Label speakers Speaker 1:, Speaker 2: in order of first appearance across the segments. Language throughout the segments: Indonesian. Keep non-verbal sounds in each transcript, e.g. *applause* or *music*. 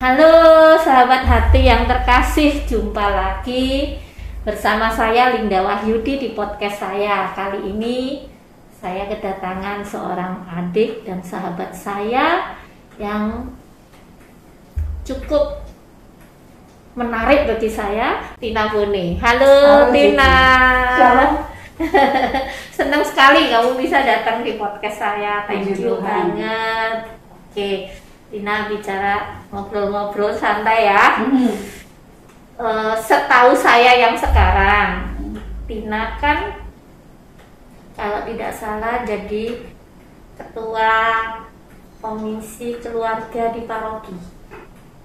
Speaker 1: Halo sahabat hati yang terkasih, jumpa lagi bersama saya Linda Wahyudi di podcast saya. Kali ini saya kedatangan seorang adik dan sahabat saya yang cukup menarik bagi saya, Tina Bone. Halo,
Speaker 2: Halo,
Speaker 1: Tina.
Speaker 2: Shalom. *laughs*
Speaker 1: Senang sekali kamu bisa datang di podcast saya. Thank you banget. Oke, Tina bicara ngobrol-ngobrol santai ya.
Speaker 2: Hmm.
Speaker 1: Eh, setahu saya yang sekarang, Tina kan kalau tidak salah jadi ketua komisi keluarga di paroki.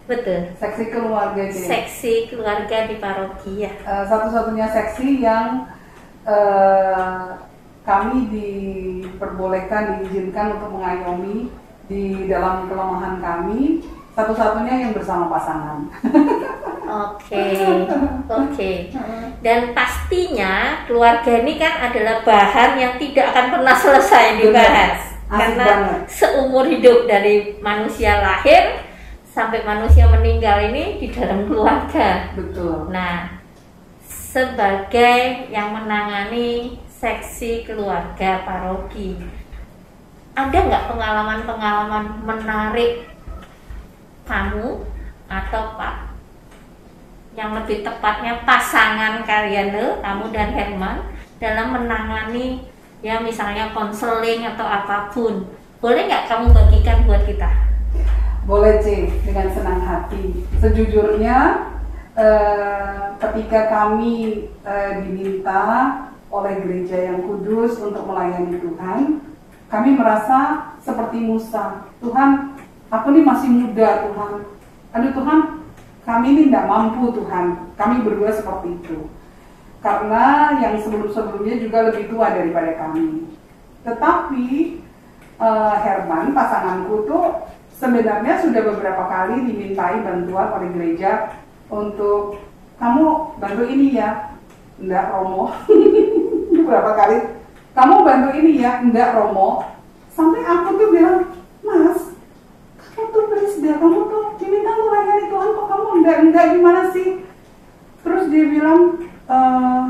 Speaker 1: Betul.
Speaker 2: Seksi keluarga sih.
Speaker 1: Seksi keluarga di paroki ya.
Speaker 2: Eh, satu-satunya seksi yang eh, kami diperbolehkan, diizinkan untuk mengayomi di dalam kelemahan kami. Satu-satunya yang bersama pasangan. *laughs*
Speaker 1: Oke, oke. Dan pastinya keluarga ini kan adalah bahan yang tidak akan pernah selesai dibahas.
Speaker 2: Asik
Speaker 1: Karena
Speaker 2: banget.
Speaker 1: seumur hidup dari manusia lahir sampai manusia meninggal ini di dalam keluarga.
Speaker 2: Betul.
Speaker 1: Nah, sebagai yang menangani seksi keluarga paroki, ada nggak pengalaman-pengalaman menarik kamu atau Pak yang lebih tepatnya pasangan kalian loh, kamu dan Herman dalam menangani ya misalnya konseling atau apa pun boleh nggak kamu bagikan buat kita
Speaker 2: Boleh C, dengan senang hati. Sejujurnya, eh, ketika kami eh, diminta oleh gereja yang kudus untuk melayani Tuhan, kami merasa seperti Musa. Tuhan, aku ini masih muda Tuhan. Aduh Tuhan, kami ini tidak mampu Tuhan. Kami berdua seperti itu. Karena yang sebelum-sebelumnya juga lebih tua daripada kami. Tetapi eh, Herman, pasanganku tuh sebenarnya sudah beberapa kali dimintai bantuan oleh gereja untuk kamu bantu ini ya, enggak Romo. *laughs* beberapa kali kamu bantu ini ya, enggak Romo. Sampai aku tuh bilang, Mas, kamu tuh please deh, kamu tuh diminta melayani Tuhan kok kamu enggak enggak gimana sih? Terus dia bilang, "Eh,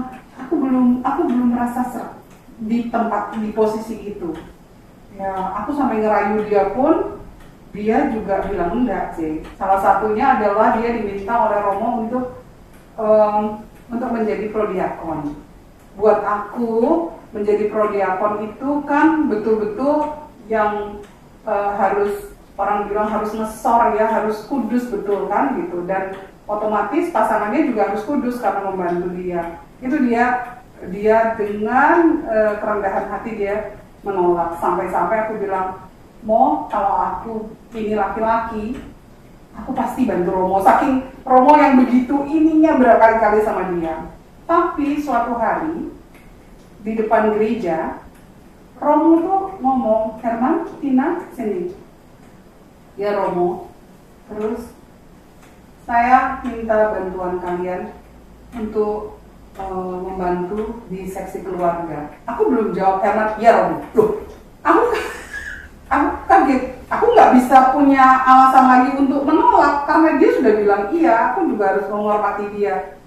Speaker 2: aku belum aku belum merasa ser di tempat di posisi itu. Ya, aku sampai ngerayu dia pun dia juga bilang enggak sih. Salah satunya adalah dia diminta oleh Romo untuk em, untuk menjadi prodiakon. Buat aku menjadi prodiakon itu kan betul-betul yang eh, harus orang bilang harus ngesor ya, harus kudus betul kan gitu. Dan otomatis pasangannya juga harus kudus karena membantu dia. Itu dia dia dengan eh, kerendahan hati dia menolak. Sampai-sampai aku bilang mau kalau aku ini laki-laki aku pasti bantu Romo. Saking Romo yang begitu ininya berkali-kali sama dia. Tapi suatu hari di depan gereja Romo tuh ngomong Herman Tina sini. Ya Romo. Terus saya minta bantuan kalian untuk eh, membantu di seksi keluarga. Aku belum jawab Herman ya Romo. Loh aku aku kaget. Aku nggak bisa punya alasan lagi untuk menolak karena dia sudah bilang iya aku juga harus menghormati dia.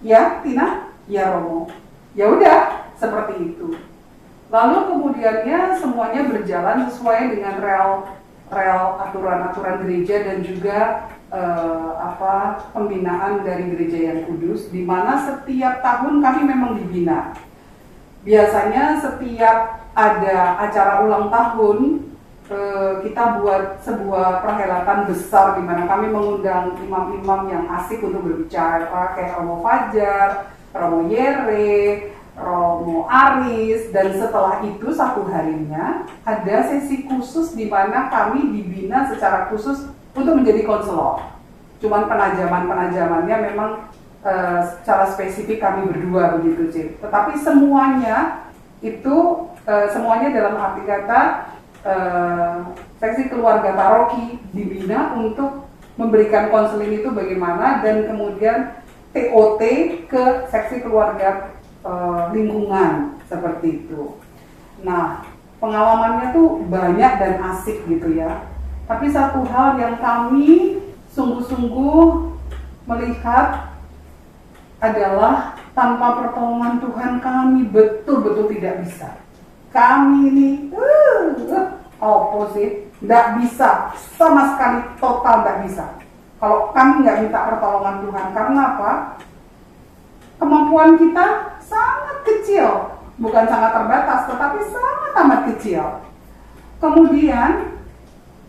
Speaker 2: Ya Tina? Ya Romo. Ya udah seperti itu. Lalu kemudiannya semuanya berjalan sesuai dengan rel rel aturan-aturan gereja dan juga eh, apa pembinaan dari gereja yang kudus di mana setiap tahun kami memang dibina. Biasanya setiap ada acara ulang tahun eh, kita buat sebuah perhelatan besar di mana kami mengundang imam-imam yang asik untuk berbicara kayak Romo Fajar, Romo Yere, Romo Aris dan setelah itu satu harinya ada sesi khusus di mana kami dibina secara khusus untuk menjadi konselor. Cuman penajaman-penajamannya memang eh, secara spesifik kami berdua begitu sih. Tetapi semuanya itu eh, semuanya dalam arti kata eh, seksi keluarga paroki dibina untuk memberikan konseling itu bagaimana dan kemudian TOT ke seksi keluarga eh, lingkungan seperti itu. Nah, pengalamannya tuh banyak dan asik gitu ya. Tapi satu hal yang kami sungguh-sungguh melihat adalah tanpa pertolongan Tuhan kami betul-betul tidak bisa. Kami ini uh, uh, opposite, tidak bisa sama sekali total tidak bisa. Kalau kami nggak minta pertolongan Tuhan, karena apa? Kemampuan kita sangat kecil, bukan sangat terbatas, tetapi sangat amat kecil. Kemudian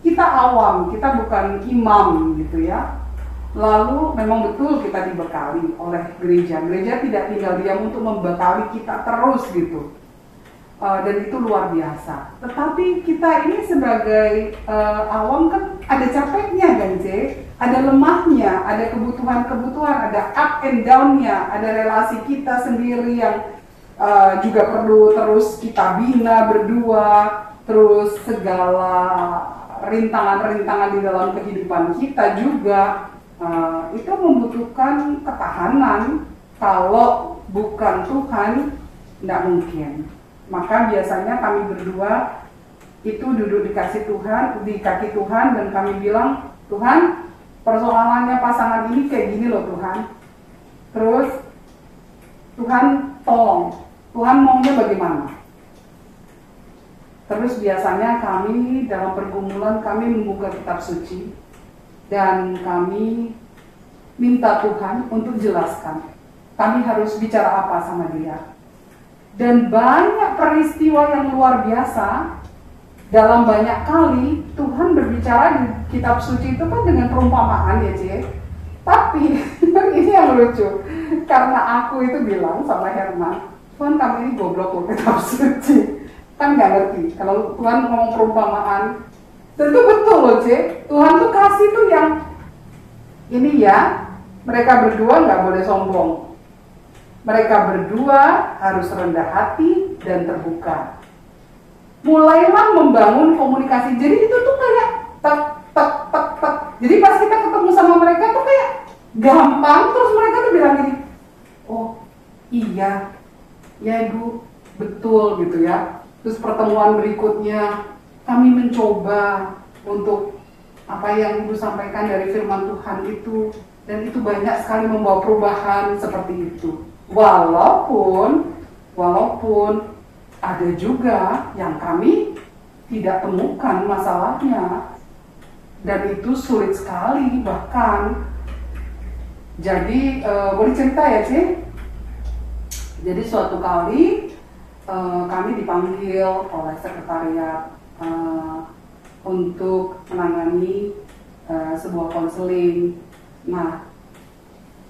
Speaker 2: kita awam, kita bukan imam gitu ya. Lalu memang betul kita dibekali oleh gereja. Gereja tidak tinggal diam untuk membekali kita terus gitu. Uh, dan itu luar biasa. Tetapi kita ini sebagai uh, awam kan ada capeknya kan, C? Ada lemahnya, ada kebutuhan-kebutuhan, ada up and down-nya, ada relasi kita sendiri yang uh, juga perlu terus kita bina berdua, terus segala rintangan-rintangan di dalam kehidupan kita juga uh, itu membutuhkan ketahanan. Kalau bukan Tuhan, tidak mungkin maka biasanya kami berdua itu duduk di kasih Tuhan, di kaki Tuhan dan kami bilang, Tuhan, persoalannya pasangan ini kayak gini loh Tuhan. Terus Tuhan tolong, Tuhan maunya bagaimana? Terus biasanya kami dalam pergumulan kami membuka kitab suci dan kami minta Tuhan untuk jelaskan. Kami harus bicara apa sama dia dan banyak peristiwa yang luar biasa. Dalam banyak kali Tuhan berbicara di kitab suci itu kan dengan perumpamaan ya Cie. Tapi *laughs* ini yang lucu. Karena aku itu bilang sama Herman Tuhan kami ini goblok loh kitab suci. Kan nggak ngerti. Kalau Tuhan ngomong perumpamaan tentu betul loh Cie. Tuhan tuh kasih tuh yang ini ya mereka berdua nggak boleh sombong mereka berdua harus rendah hati dan terbuka. Mulailah membangun komunikasi. Jadi itu tuh kayak tek tek tek tek. Jadi pas kita ketemu sama mereka tuh kayak gampang. Terus mereka tuh bilang gini, oh iya, ya ibu betul gitu ya. Terus pertemuan berikutnya kami mencoba untuk apa yang ibu sampaikan dari firman Tuhan itu dan itu banyak sekali membawa perubahan seperti itu. Walaupun walaupun ada juga yang kami tidak temukan masalahnya. Dan itu sulit sekali bahkan. Jadi e, boleh cerita ya sih jadi suatu kali e, kami dipanggil oleh sekretariat e, untuk menangani sebuah konseling. Nah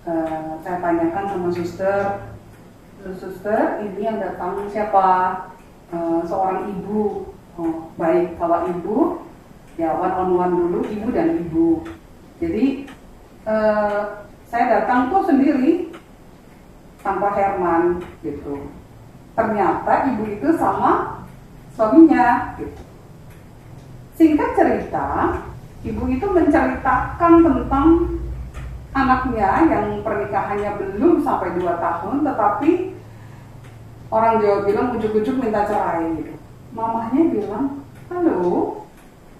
Speaker 2: Eh, saya tanyakan sama suster suster ini yang datang siapa? Uh, seorang ibu. Oh, baik kalau ibu ya one on one dulu ibu dan ibu. Jadi uh, saya datang tuh sendiri tanpa Herman gitu. Ternyata ibu itu sama suaminya gitu. singkat cerita ibu itu menceritakan tentang anaknya yang pernikahannya belum sampai 2 tahun tetapi orang Jawa bilang ujuk-ujuk minta cerai gitu. Mamahnya bilang, halo,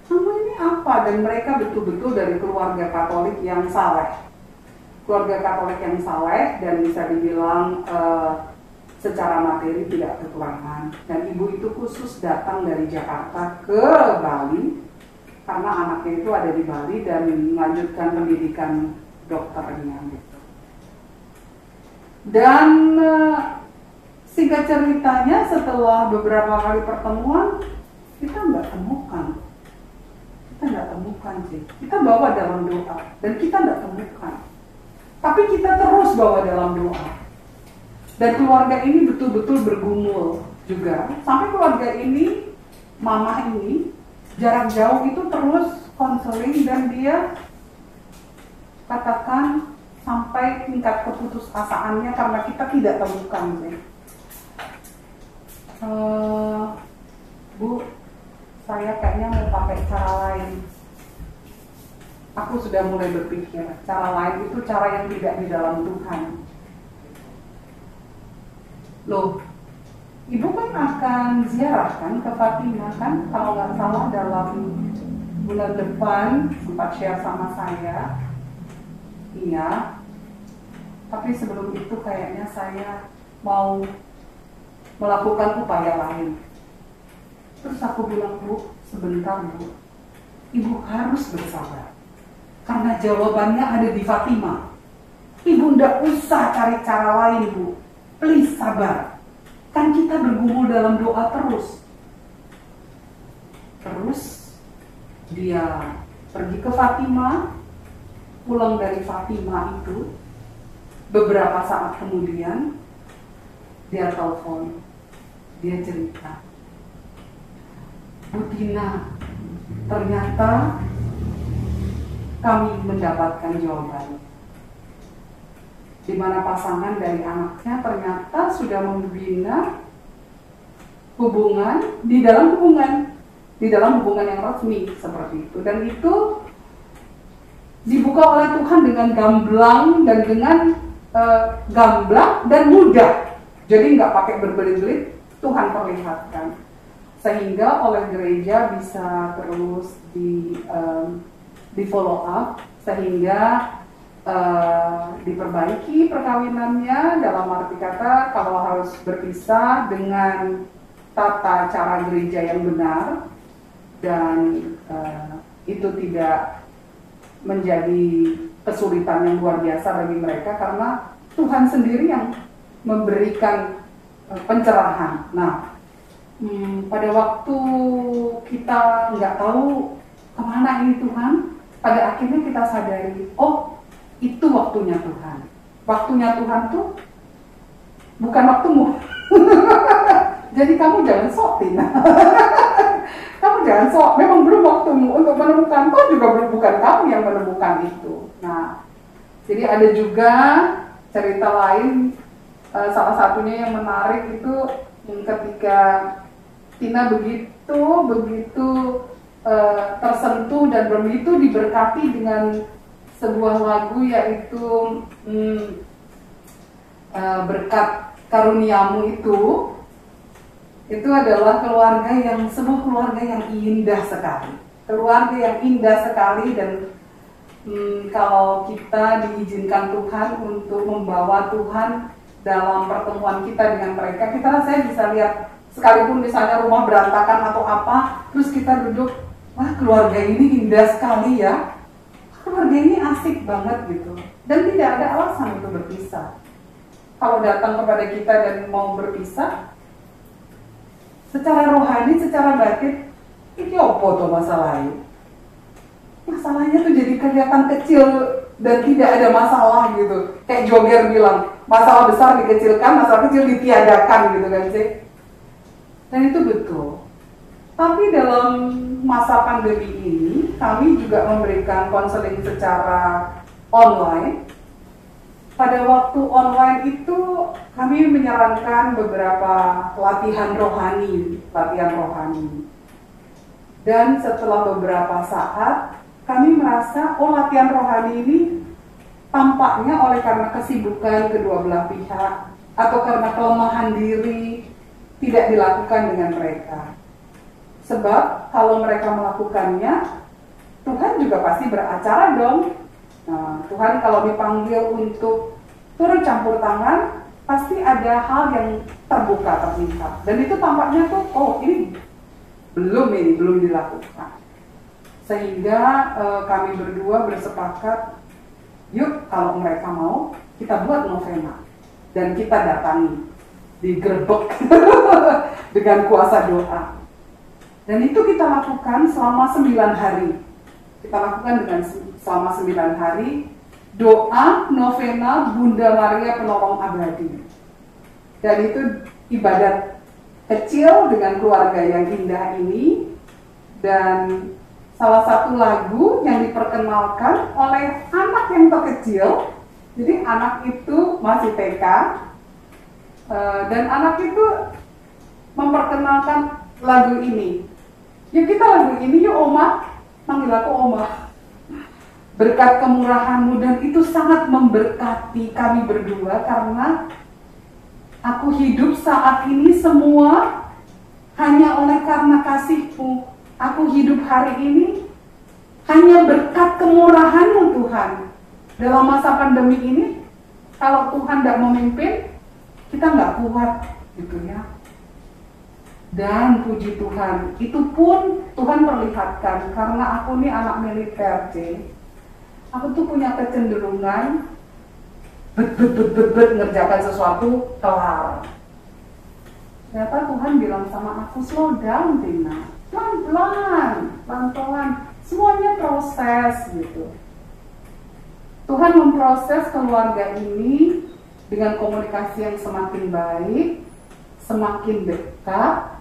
Speaker 2: kamu ini apa? Dan mereka betul-betul dari keluarga Katolik yang saleh. Keluarga Katolik yang saleh dan bisa dibilang uh, secara materi tidak kekurangan. Dan ibu itu khusus datang dari Jakarta ke Bali karena anaknya itu ada di Bali dan melanjutkan pendidikan dokternya gitu. Dan uh, singkat ceritanya setelah beberapa kali pertemuan kita nggak temukan, kita nggak temukan sih. Kita bawa dalam doa dan kita nggak temukan. Tapi kita terus bawa dalam doa. Dan keluarga ini betul-betul bergumul juga. Sampai keluarga ini, mama ini, jarak jauh itu terus konseling dan dia katakan sampai tingkat keputusasaannya karena kita tidak temukan sih. Uh, Bu, saya kayaknya mau pakai cara lain. Aku sudah mulai berpikir, cara lain itu cara yang tidak di dalam Tuhan. Loh, Ibu kan akan ziarah kan ke Fatimah kan, kalau nggak salah dalam bulan depan sempat share sama saya. Iya. Tapi sebelum itu kayaknya saya mau melakukan upaya lain. Terus aku bilang, Bu, sebentar Bu, Ibu harus bersabar. Karena jawabannya ada di Fatimah. Ibu ndak usah cari cara lain, Bu. Please sabar. Kan kita bergumul dalam doa terus. Terus dia pergi ke Fatimah, pulang dari Fatimah itu, beberapa saat kemudian dia telepon, dia cerita, Butina, ternyata kami mendapatkan jawaban. Di mana pasangan dari anaknya ternyata sudah membina hubungan di dalam hubungan, di dalam hubungan yang resmi seperti itu. Dan itu dibuka oleh Tuhan dengan gamblang dan dengan uh, gamblang dan mudah. Jadi nggak pakai berbelit-belit, Tuhan perlihatkan sehingga oleh gereja bisa terus di um, di follow up sehingga uh, diperbaiki perkawinannya dalam arti kata kalau harus berpisah dengan tata cara gereja yang benar dan uh, itu tidak menjadi kesulitan yang luar biasa bagi mereka karena Tuhan sendiri yang memberikan uh, pencerahan. Nah, hmm, pada waktu kita nggak tahu ke mana ini Tuhan, pada akhirnya kita sadari, oh itu waktunya Tuhan. Waktunya Tuhan tuh bukan waktumu. *laughs* Jadi kamu jangan sok. *laughs* kamu jangan sok. Memang belum waktumu untuk menemukan. Kau juga belum bukan kamu yang menemukan itu. Nah, jadi ada juga cerita lain. Uh, salah satunya yang menarik itu ketika Tina begitu begitu uh, tersentuh dan begitu diberkati dengan sebuah lagu yaitu hmm, uh, berkat karuniamu itu itu adalah keluarga yang sebuah keluarga yang indah sekali. Keluarga yang indah sekali dan hmm, kalau kita diizinkan Tuhan untuk membawa Tuhan dalam pertemuan kita dengan mereka kita rasanya bisa lihat sekalipun misalnya rumah berantakan atau apa terus kita duduk wah keluarga ini indah sekali ya. Keluarga ini asik banget gitu. Dan tidak ada alasan untuk berpisah. Kalau datang kepada kita dan mau berpisah secara rohani, secara batin ini apa tuh masalahnya? Masalahnya tuh jadi kelihatan kecil dan tidak ada masalah gitu. Kayak Joger bilang masalah besar dikecilkan masalah kecil ditiadakan gitu kan sih dan itu betul. Tapi dalam masa pandemi ini kami juga memberikan konseling secara online. Pada waktu online itu kami menyarankan beberapa latihan rohani, latihan rohani. Dan setelah beberapa saat kami merasa oh latihan rohani ini tampaknya oleh karena kesibukan kedua belah pihak atau karena kelemahan diri tidak dilakukan dengan mereka. Sebab kalau mereka melakukannya, Tuhan juga pasti beracara dong. Nah, Tuhan kalau dipanggil untuk turun campur tangan, pasti ada hal yang terbuka terlihat. Dan itu tampaknya tuh, oh ini belum ini, belum dilakukan. Sehingga eh, kami berdua bersepakat, yuk kalau mereka mau, kita buat novena. Dan kita datangi, digerebek *laughs* dengan kuasa doa dan itu kita lakukan selama 9 hari. Kita lakukan dengan selama 9 hari doa novena Bunda Maria Penolong Abadi. Dan itu ibadat kecil dengan keluarga yang indah ini dan salah satu lagu yang diperkenalkan oleh anak yang terkecil. Jadi anak itu masih TK eh, dan anak itu memperkenalkan lagu ini Ya kita lagu ini yuk Oma, panggil aku Oma. Berkat kemurahanmu dan itu sangat memberkati kami berdua karena aku hidup saat ini semua hanya oleh karena kasihmu. Aku hidup hari ini hanya berkat kemurahanmu Tuhan dalam masa pandemi ini kalau Tuhan tidak memimpin kita nggak kuat gitu ya dan puji Tuhan itu pun Tuhan perlihatkan karena aku nih anak militer C aku tuh punya kecenderungan bet bet bet bet, bet ngerjakan sesuatu kelar ternyata Tuhan bilang sama aku slow down Tina pelan-pelan pelan-pelan. Semuanya proses gitu. Tuhan memproses keluarga ini dengan komunikasi yang semakin baik semakin dekat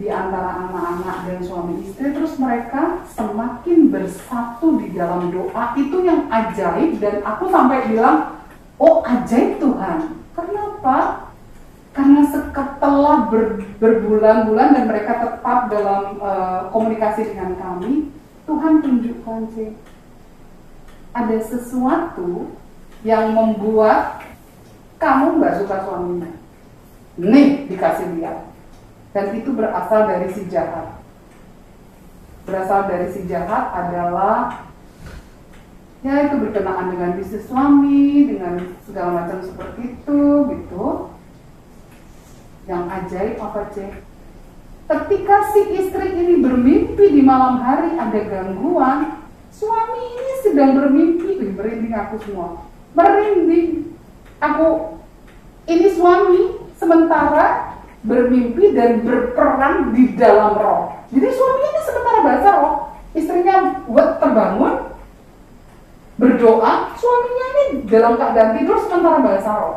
Speaker 2: di antara anak-anak dan suami istri terus mereka semakin bersatu di dalam doa itu yang ajaib dan aku sampai bilang oh ajaib Tuhan kenapa karena setelah ber, berbulan-bulan dan mereka tetap dalam uh, komunikasi dengan kami, Tuhan tunjukkan sih ada sesuatu yang membuat kamu nggak suka suaminya. Nih dikasih lihat. Dan itu berasal dari si jahat. Berasal dari si jahat adalah ya itu berkenaan dengan bisnis suami, dengan segala macam seperti itu gitu yang ajaib apa cek? Ketika si istri ini bermimpi di malam hari ada gangguan, suami ini sedang bermimpi, merinding aku semua, merinding. Aku ini suami sementara bermimpi dan berperan di dalam roh. Jadi suami ini sementara baca roh, istrinya buat terbangun, berdoa, suaminya ini dalam keadaan tidur sementara baca roh.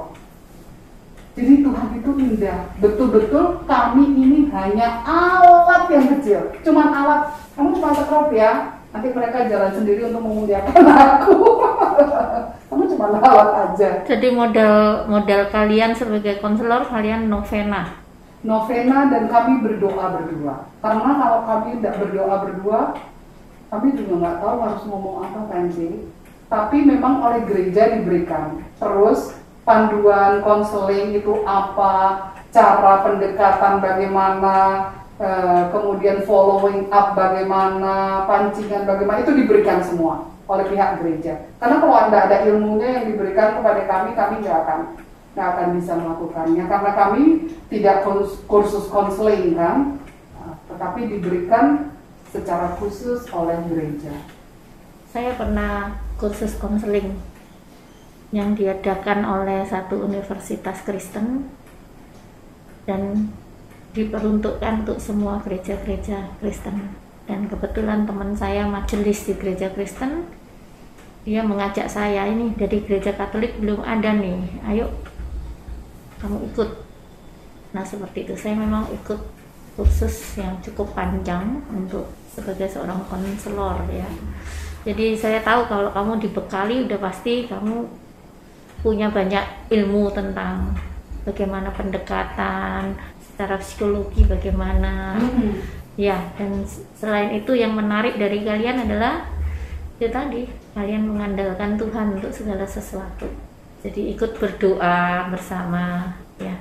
Speaker 2: Jadi Tuhan itu indah. Betul-betul kami ini hanya alat yang kecil. Cuman alat. Kamu cuma sekrop ya. Nanti mereka jalan sendiri untuk memuliakan aku. *laughs* kamu cuma alat aja.
Speaker 1: Jadi modal modal kalian sebagai konselor kalian novena.
Speaker 2: Novena dan kami berdoa berdua. Karena kalau kami tidak berdoa berdua, kami juga nggak tahu harus ngomong apa kan sih. Tapi memang oleh gereja diberikan. Terus panduan konseling itu apa, cara pendekatan bagaimana, eh, kemudian following up bagaimana, pancingan bagaimana itu diberikan semua oleh pihak gereja. Karena kalau anda ada ilmunya yang diberikan kepada kami, kami nggak akan nggak akan bisa melakukannya. Karena kami tidak kursus konseling kan, nah, tetapi diberikan secara khusus oleh gereja.
Speaker 1: Saya pernah kursus konseling yang diadakan oleh satu universitas Kristen dan diperuntukkan untuk semua gereja-gereja Kristen. Dan kebetulan teman saya majelis di gereja Kristen dia mengajak saya ini dari gereja Katolik belum ada nih. Ayo kamu ikut. Nah seperti itu. Saya memang ikut kursus yang cukup panjang untuk sebagai seorang konselor ya. Jadi saya tahu kalau kamu dibekali udah pasti kamu punya banyak ilmu tentang bagaimana pendekatan secara psikologi bagaimana. Hmm. ya dan selain itu yang menarik dari kalian adalah itu tadi kalian mengandalkan Tuhan untuk segala sesuatu jadi ikut berdoa bersama ya.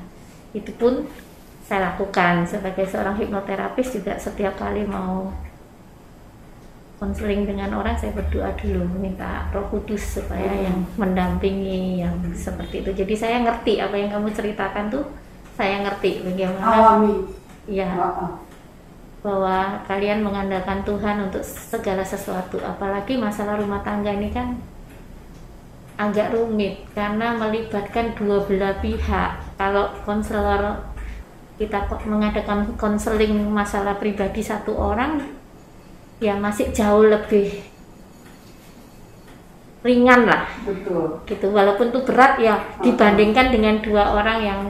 Speaker 1: Itu pun saya lakukan. Sebagai seorang hipnoterapis juga setiap kali mau konseling dengan orang saya berdoa dulu minta Roh Kudus supaya hmm. yang mendampingi yang seperti itu. Jadi saya ngerti apa yang kamu ceritakan tuh saya ngerti bagaimana.
Speaker 2: Alami.
Speaker 1: Ya bahwa kalian mengandalkan Tuhan untuk segala sesuatu apalagi masalah rumah tangga ini kan agak rumit karena melibatkan dua belah pihak. Kalau konselor kita mengadakan konseling masalah pribadi satu orang, ya masih jauh lebih ringan lah.
Speaker 2: Betul.
Speaker 1: Gitu. Walaupun itu berat ya dibandingkan dengan dua orang yang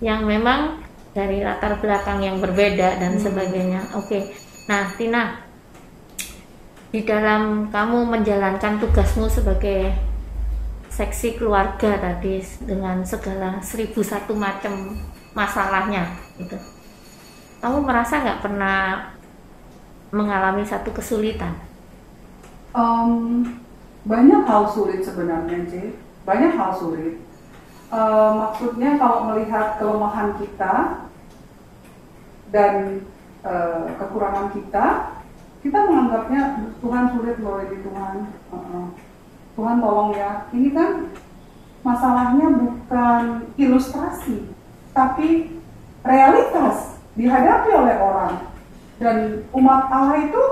Speaker 1: yang memang dari latar belakang yang berbeda dan hmm. sebagainya. Oke. Okay. Nah, Tina, di dalam kamu menjalankan tugasmu sebagai seksi keluarga tadi dengan segala seribu satu macam masalahnya itu kamu merasa nggak pernah mengalami satu kesulitan?
Speaker 2: Um, banyak hal sulit sebenarnya J. Banyak hal sulit. Uh, maksudnya kalau melihat kelemahan kita dan uh, kekurangan kita kita menganggapnya Tuhan sulit loh ini Tuhan. Uh-uh. Tuhan tolong ya. Ini kan masalahnya bukan ilustrasi tapi realitas dihadapi oleh orang. Dan umat Allah itu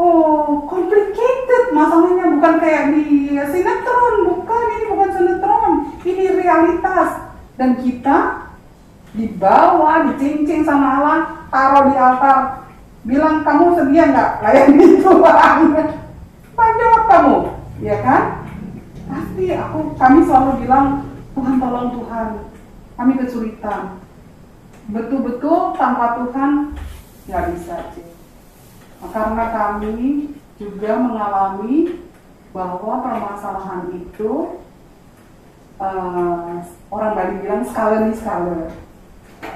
Speaker 2: oh complicated masalahnya. Bukan kayak di sinetron bukan ini bukan sinetron. Ini realitas. Dan kita dibawa dicincin sama Allah taruh di altar bilang kamu sedia nggak? Layani Tuhan jawab kamu. Ya kan? Pasti aku kami selalu bilang Tuhan tolong Tuhan kami kesulitan. Betul-betul tanpa Tuhan nggak bisa sih karena kami juga mengalami bahwa permasalahan itu uh, orang Bali bilang skala nih skala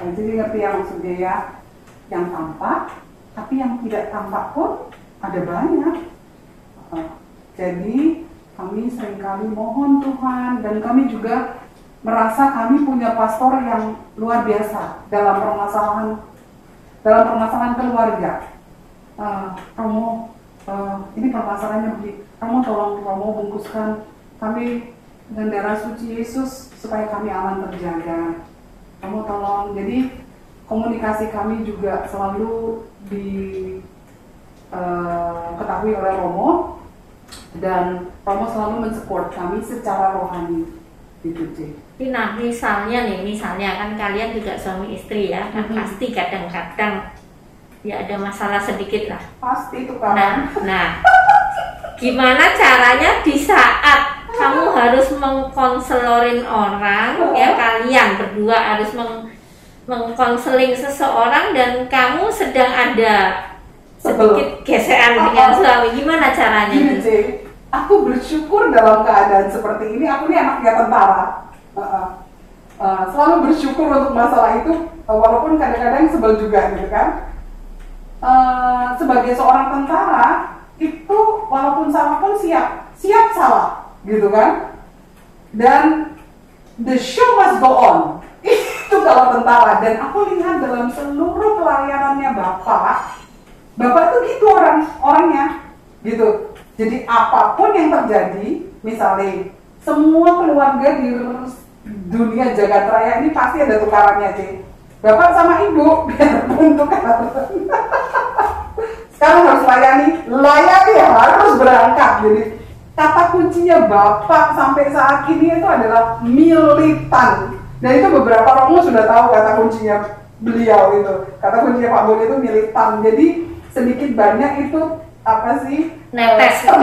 Speaker 2: jadi ngerti ya maksudnya ya? Yang tampak tapi yang tidak tampak pun ada banyak jadi kami sering kali mohon Tuhan dan kami juga merasa kami punya pastor yang luar biasa dalam permasalahan dalam permasalahan keluarga. Uh, uh, ini permasalahannya begini. Kamu tolong Romo bungkuskan kami dengan darah suci Yesus supaya kami aman terjaga. Kamu tolong. Jadi komunikasi kami juga selalu diketahui uh, oleh Romo dan Romo selalu mensupport kami secara rohani gitu sih.
Speaker 1: Nah misalnya nih, misalnya kan kalian juga suami istri ya, kan mm -hmm. pasti kadang-kadang ya ada masalah sedikit lah.
Speaker 2: Pasti itu kan.
Speaker 1: Nah, nah, gimana caranya di saat kamu harus mengkonselorin orang, oh. ya kalian berdua harus meng mengkonseling seseorang dan kamu sedang ada sedikit gesekan oh, dengan suami, gimana caranya?
Speaker 2: Gini, aku bersyukur dalam keadaan seperti ini. Aku ini anaknya tentara. Uh, uh, selalu bersyukur untuk masalah itu uh, walaupun kadang-kadang sebel juga gitu kan? Uh, sebagai seorang tentara itu walaupun salah pun siap. Siap salah gitu kan? Dan the show must go on itu kalau tentara dan aku lihat dalam seluruh pelayanannya bapak bapak itu gitu orang orangnya gitu. Jadi apa pun yang terjadi misalnya semua keluarga di dunia jagat raya ini pasti ada tukarannya sih bapak sama ibu *laughs* biarpun tukaran sekarang harus layani. Layani harus berangkat. Jadi kata kuncinya bapak sampai saat ini itu adalah militan dan itu beberapa romo sudah tahu kata kuncinya beliau itu. Kata kuncinya Pak Boni itu militan. Jadi sedikit banyak itu apa sih
Speaker 1: netes
Speaker 2: uh,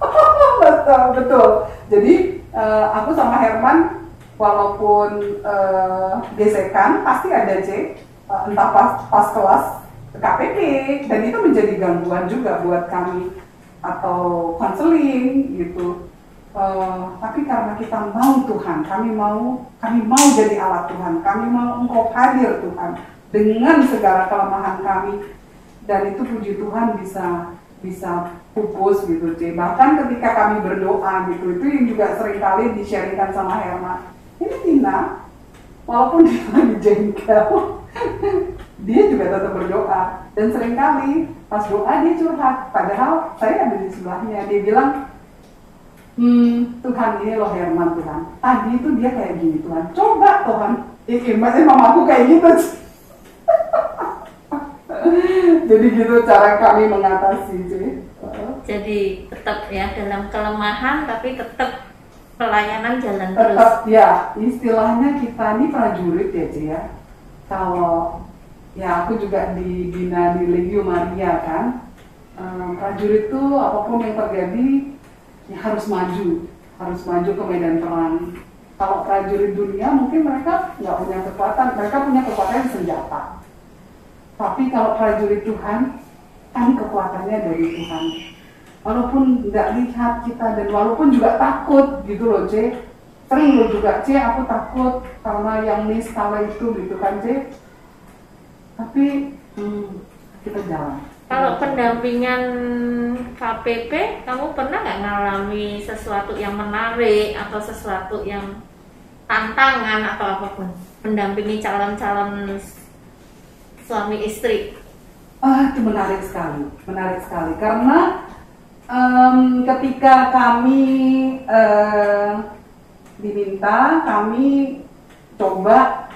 Speaker 2: *laughs* betul betul. Jadi uh, aku sama Herman walaupun uh, gesekan pasti ada C uh, entah pas, pas kelas KPP dan itu menjadi gangguan juga buat kami. Atau konseling gitu uh, tapi karena kita mau Tuhan kami mau kami mau jadi alat Tuhan kami mau Engkau hadir Tuhan dengan segala kelemahan kami. Dan itu puji Tuhan bisa bisa pupus gitu C bahkan ketika kami berdoa gitu itu yang juga sering kali di-sharingkan sama Herma. Ini Tina walaupun dia *laughs* lagi jengkel dia juga tetap berdoa. Dan sering kali pas doa dia curhat padahal saya ada di sebelahnya dia bilang hmm Tuhan ini loh Herman Tuhan tadi itu dia kayak gini Tuhan coba Tuhan eh, eh mamaku kayak gitu *laughs* jadi gitu cara kami mengatasi sih
Speaker 1: jadi tetap ya dalam kelemahan tapi tetap pelayanan jalan
Speaker 2: Tetap,
Speaker 1: terus.
Speaker 2: Ya, istilahnya kita ini prajurit ya, Cia. ya. Kalau ya aku juga dibina di Legio Maria kan. Um, prajurit itu apa pun yang terjadi ya harus maju, harus maju ke medan perang. Kalau prajurit dunia mungkin mereka nggak punya kekuatan, mereka punya kekuatan senjata. Tapi kalau prajurit Tuhan, kan kekuatannya dari Tuhan. Walaupun nggak lihat kita dan walaupun juga takut gitu loh C sering lo juga C aku takut karena yang miss kala itu gitu kan C tapi hmm, kita jalan
Speaker 1: kalau pendampingan KPP kamu pernah nggak ngalami sesuatu yang menarik atau sesuatu yang tantangan atau apa pun? Pendampingi calon-calon suami istri?
Speaker 2: Ah, itu menarik sekali, menarik sekali. Karena em, ketika kami eh, diminta, kami coba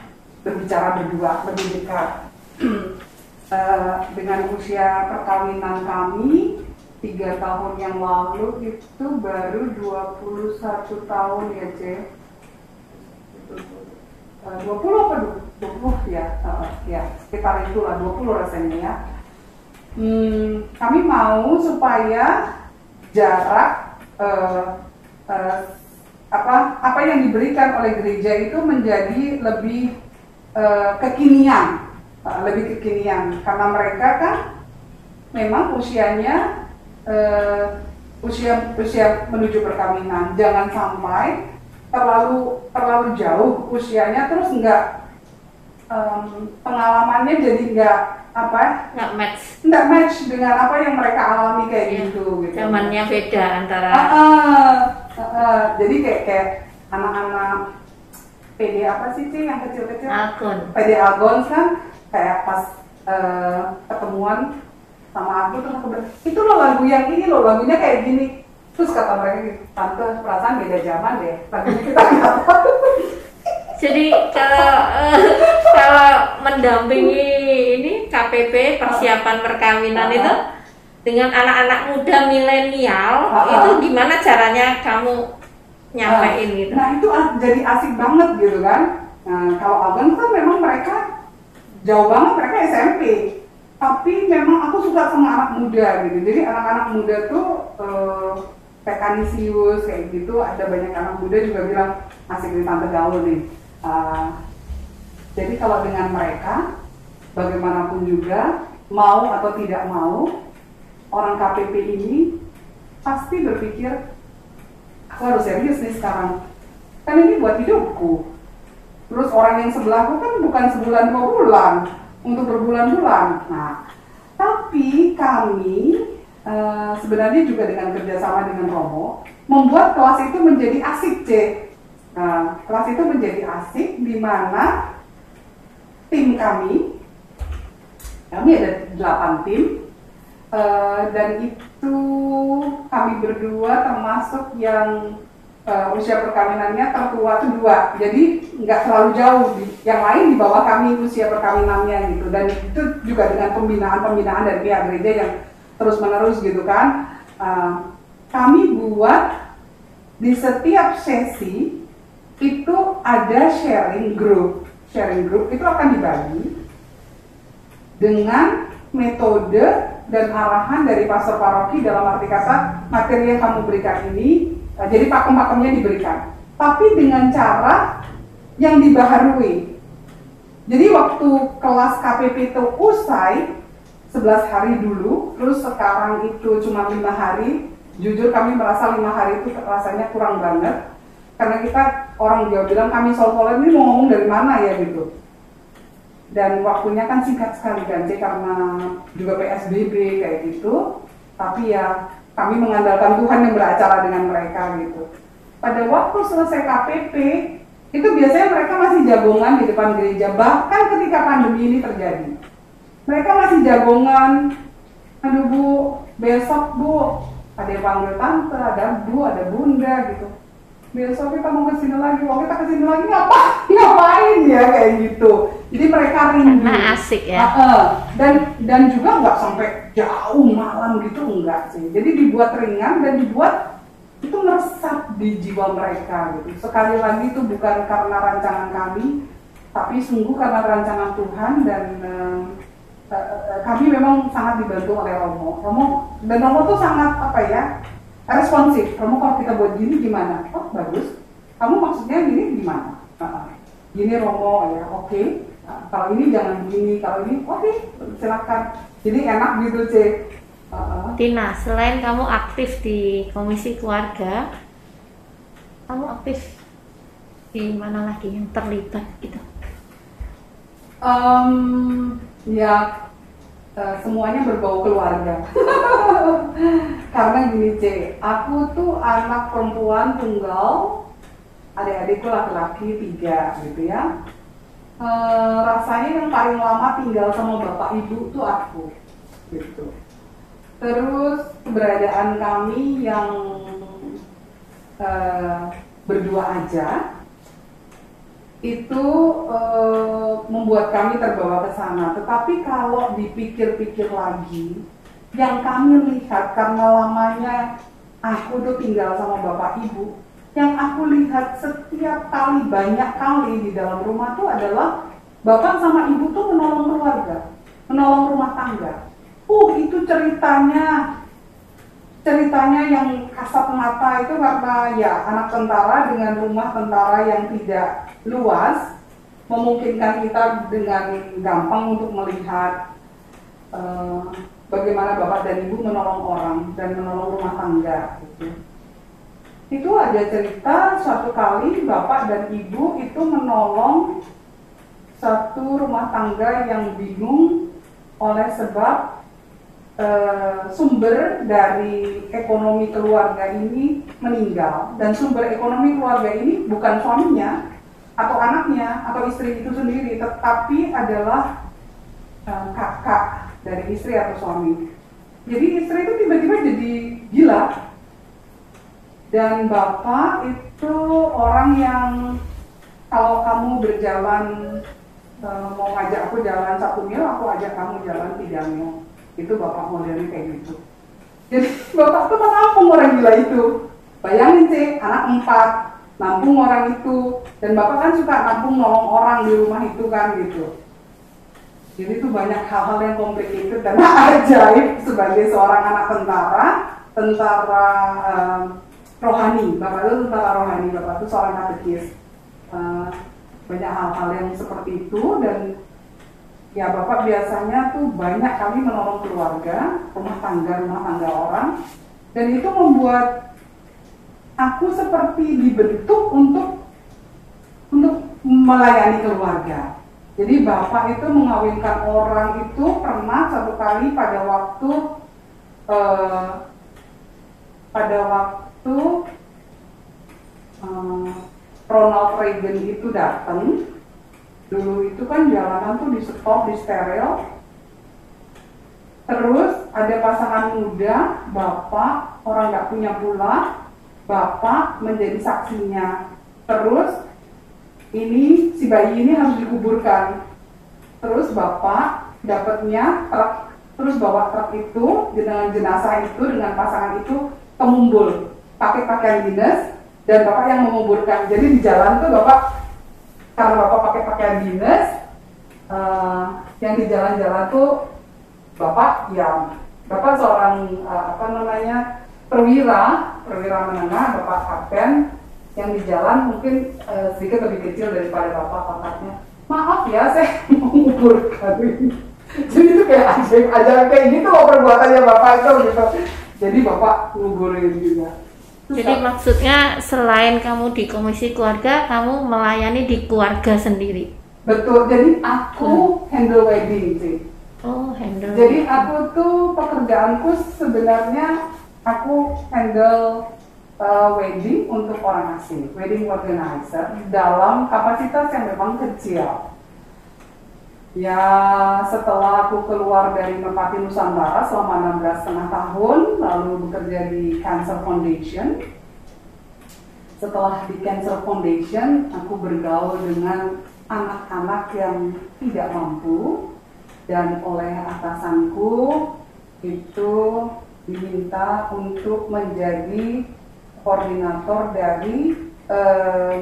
Speaker 2: berbicara berdua lebih dekat *clears throat* Eh, dengan usia perkawinan kami tiga tahun yang lalu itu baru 21 tahun ya C. Eh, 20 apa 20 ya? Eh, ya, sekitar itulah 20 rasanya ya. Hmm, kami mau supaya jarak eh, eh, apa apa yang diberikan oleh gereja itu menjadi lebih eh, kekinian, lebih kekinian. Karena mereka kan memang usianya eh, usia usia menuju perkawinan. Jangan sampai terlalu terlalu jauh usianya terus enggak em, pengalamannya jadi enggak apa
Speaker 1: nggak match.
Speaker 2: enggak match dengan apa yang mereka alami kayak
Speaker 1: Iya.
Speaker 2: gitu gitu.
Speaker 1: Zamannya beda antara
Speaker 2: Ah, ah, ah, ah. jadi kayak kayak anak-anak PD apa sih sih yang kecil-kecil? PD Agons kan kayak pas eh, ketemuan sama aku terus aku bilang itu loh lagu yang ini loh lagunya kayak gini. Terus kata mereka gitu tante perasaan beda zaman deh lagunya kita nggak tahu. *laughs*
Speaker 1: Jadi kalau eh, kalau mendampingi ini KPP persiapan perkawinan itu dengan anak-anak muda milenial
Speaker 2: Ah.
Speaker 1: itu gimana caranya kamu nyampein gitu?
Speaker 2: nah itu jadi asik banget gitu kan. Nah kalau Agon kan memang mereka jauh banget mereka SMP tapi memang aku suka sama anak muda gitu. Jadi anak-anak muda tuh eh, kayak Kanisius kayak gitu. Ada banyak anak muda juga bilang asik di tante gaul nih. Ah, jadi kalau dengan mereka bagaimanapun juga mau atau tidak mau orang KPP ini pasti berpikir aku harus serius nih sekarang. Kan ini buat hidupku terus orang yang sebelahku kan bukan sebulan dua bulan. Untuk berbulan-bulan. Nah tapi kami eh, sebenarnya juga dengan kerjasama dengan Romo membuat kelas itu menjadi asik C nah, kelas itu menjadi asik di mana tim kami kami ada 8 tim Eh, dan itu kami berdua termasuk yang eh, usia perkawinannya tertua itu dua jadi nggak terlalu jauh yang lain di bawah kami usia perkawinannya gitu. Dan itu juga dengan pembinaan-pembinaan dari pihak gereja yang terus menerus gitu kan. Eh, kami buat di setiap sesi itu ada sharing group. Sharing group itu akan dibagi dengan metode dan arahan dari pastor paroki dalam arti kata materi yang kamu berikan ini eh, jadi pakem-pakemnya diberikan. Tapi dengan cara yang dibaharui. Jadi waktu kelas KPP itu usai 11 hari dulu terus sekarang itu cuma lima hari jujur kami merasa lima hari itu rasanya kurang banget. Karena kita orang Jawa bilang kami sol-solan ini mau ngomong dari mana ya gitu. Dan waktunya kan singkat sekali Cek, karena juga PSBB kayak gitu. Tapi ya kami mengandalkan Tuhan yang beracara dengan mereka gitu pada waktu selesai KPP itu biasanya mereka masih jagongan di depan gereja bahkan ketika pandemi ini terjadi mereka masih jagongan aduh bu besok bu ada yang panggil tante ada bu ada bunda gitu besok kita mau ke sini lagi, oh kita ke sini lagi ngapa? *laughs* Ngapain ya kayak gitu. Jadi mereka rindu.
Speaker 1: Karena asik ya.
Speaker 2: Ah, ah. dan dan juga nggak sampai jauh malam gitu enggak sih. Jadi dibuat ringan dan dibuat itu meresap di jiwa mereka gitu. Sekali lagi itu bukan karena rancangan kami, tapi sungguh karena rancangan Tuhan dan eh, eh, kami memang sangat dibantu oleh Romo. Romo dan Romo tuh sangat apa ya? responsif. Romo kalau kita buat gini gimana? Oh bagus. Kamu maksudnya gini gimana? Ah. Gini Romo ya, oke. Ah, kalau ini jangan begini, kalau ini oke, silakan. Jadi enak gitu. Ah, ah.
Speaker 1: Tina selain kamu aktif di komisi keluarga kamu aktif di mana lagi yang terlibat gitu
Speaker 2: Em, ya eh, semuanya berbau keluarga. *laughs* Karena gini C, aku tuh anak perempuan tunggal, adik-adikku laki-laki tiga gitu ya. Eh, rasanya yang paling lama tinggal sama bapak ibu tuh aku. gitu. Terus keberadaan kami yang uh, berdua aja itu uh, membuat kami terbawa ke sana. Tetapi kalau dipikir-pikir lagi, yang kami lihat karena lamanya aku tuh tinggal sama bapak ibu, yang aku lihat setiap kali banyak kali di dalam rumah tuh adalah bapak sama ibu tuh menolong keluarga, menolong rumah tangga. Uh, itu ceritanya ceritanya yang kasat mata itu karena ya anak tentara dengan rumah tentara yang tidak luas memungkinkan kita dengan gampang untuk melihat uh, bagaimana bapak dan ibu menolong orang dan menolong rumah tangga gitu. Itu ada cerita suatu kali bapak dan ibu itu menolong satu rumah tangga yang bingung oleh sebab Uh, sumber dari ekonomi keluarga ini meninggal. Dan sumber ekonomi keluarga ini bukan suaminya atau anaknya atau istri itu sendiri tetapi adalah uh, kakak dari istri atau suami. Jadi istri itu tiba-tiba jadi gila dan bapak itu orang yang kalau kamu berjalan uh, mau ngajak aku jalan satu mil aku ajak kamu jalan tiga mil. Itu bapak modelnya kayak gitu. Jadi *laughs* bapak tuh menampung orang gila itu? Bayangin sih anak empat nampung orang itu. Dan bapak kan suka nampung nolong orang di rumah itu kan gitu. Jadi itu banyak hal-hal yang complicated dan *laughs* ajaib sebagai seorang anak tentara. Tentara um, rohani bapak itu tentara rohani. Bapak itu seorang katekis. Uh, banyak hal-hal yang seperti itu dan ya Bapak biasanya tuh banyak kami menolong keluarga, rumah tangga, rumah tangga orang, dan itu membuat aku seperti dibentuk untuk untuk melayani keluarga. Jadi Bapak itu mengawinkan orang itu pernah satu kali pada waktu eh, pada waktu eh, Ronald Reagan itu datang dulu itu kan jalanan tuh di stop di steril terus ada pasangan muda bapak orang nggak punya pula bapak menjadi saksinya. Terus ini si bayi ini harus dikuburkan. Terus bapak dapatnya truk terus bawa truk itu dengan jenazah itu dengan pasangan itu kemumbul pakai pakaian dinas dan bapak yang menguburkan. Jadi di jalan tuh bapak karena bapak pakai pakaian dinas uh, yang di jalan-jalan tuh bapak yang bapak seorang uh, apa namanya perwira perwira menengah bapak kapten yang di jalan mungkin uh, sedikit lebih kecil daripada bapak pangkatnya maaf ya saya *laughs* menguburkan jadi itu kayak ajaib ajaib kayak gitu perbuatannya bapak itu gitu. Jadi bapak nguburin juga
Speaker 1: jadi maksudnya selain kamu di komisi keluarga, kamu melayani di keluarga sendiri.
Speaker 2: Betul. Jadi aku hmm. handle wedding sih.
Speaker 1: Oh, handle.
Speaker 2: Jadi aku tuh pekerjaanku sebenarnya aku handle uh, wedding untuk orang asing, wedding organizer dalam kapasitas yang memang kecil. Ya setelah aku keluar dari Merpati Nusantara selama 16 setengah tahun, lalu bekerja di Cancer Foundation. Setelah di Cancer Foundation, aku bergaul dengan anak-anak yang tidak mampu dan oleh atasanku itu diminta untuk menjadi koordinator dari eh,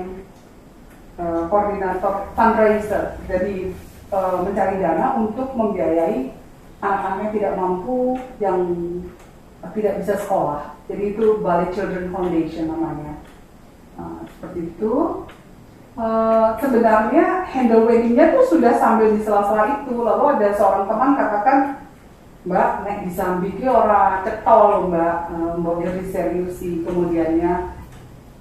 Speaker 2: eh, koordinator fundraiser. Jadi uh, mencari dana untuk membiayai anak-anak yang tidak mampu yang tidak bisa sekolah. Jadi itu Bali Children Foundation namanya. Nah, seperti itu. Uh, sebenarnya handle weddingnya tuh sudah sambil di sela-sela itu. Lalu ada seorang teman katakan, Mbak, nek bisa bikin orang cetol Mbak, uh, mobil diseriusi kemudiannya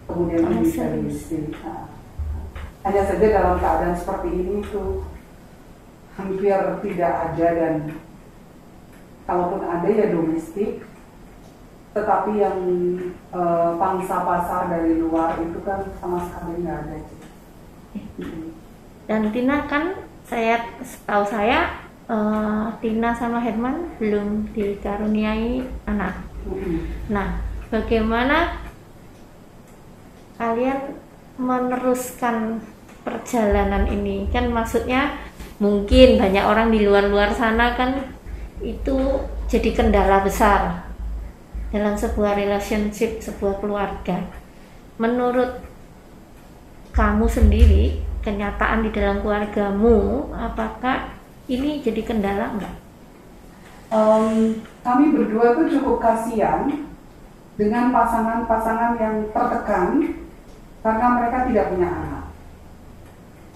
Speaker 2: kemudian oh, diseriusi. Nah, hanya saja dalam keadaan seperti ini tuh hampir tidak ada dan kalaupun ada ya domestik tetapi yang e, pangsa pasar dari luar itu kan sama sekali nggak ada
Speaker 1: dan Tina kan saya tahu saya eh, Tina sama Herman belum dikaruniai anak. Nah, bagaimana kalian meneruskan perjalanan ini? Kan maksudnya mungkin banyak orang di luar-luar sana kan itu jadi kendala besar dalam sebuah relationship, sebuah keluarga. Menurut kamu sendiri, kenyataan di dalam keluargamu, apakah ini jadi kendala enggak?
Speaker 2: Em, kami berdua tuh cukup kasihan dengan pasangan-pasangan yang tertekan karena mereka tidak punya anak.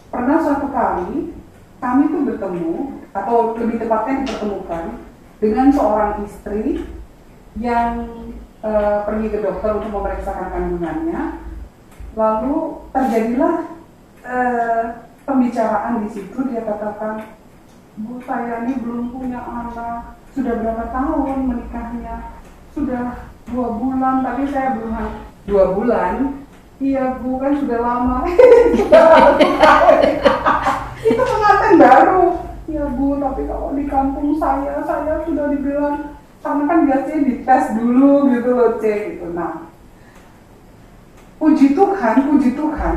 Speaker 2: Pernah suatu kali kami tuh bertemu atau lebih tepatnya dipertemukan dengan seorang istri yang eh, pergi ke dokter untuk memeriksakan kandungannya. Lalu terjadilah eh, pembicaraan di situ. Dia katakan Bu saya ini belum punya anak. Sudah berapa tahun menikahnya? Sudah dua bulan tapi saya belum dua bulan? Iya bu kan sudah lama *laughs* itu pengantin baru. Ya bu tapi kalau di kampung saya saya sudah dibilang karena kan biasanya dites dulu gitu loh C gitu. Nah puji Tuhan puji Tuhan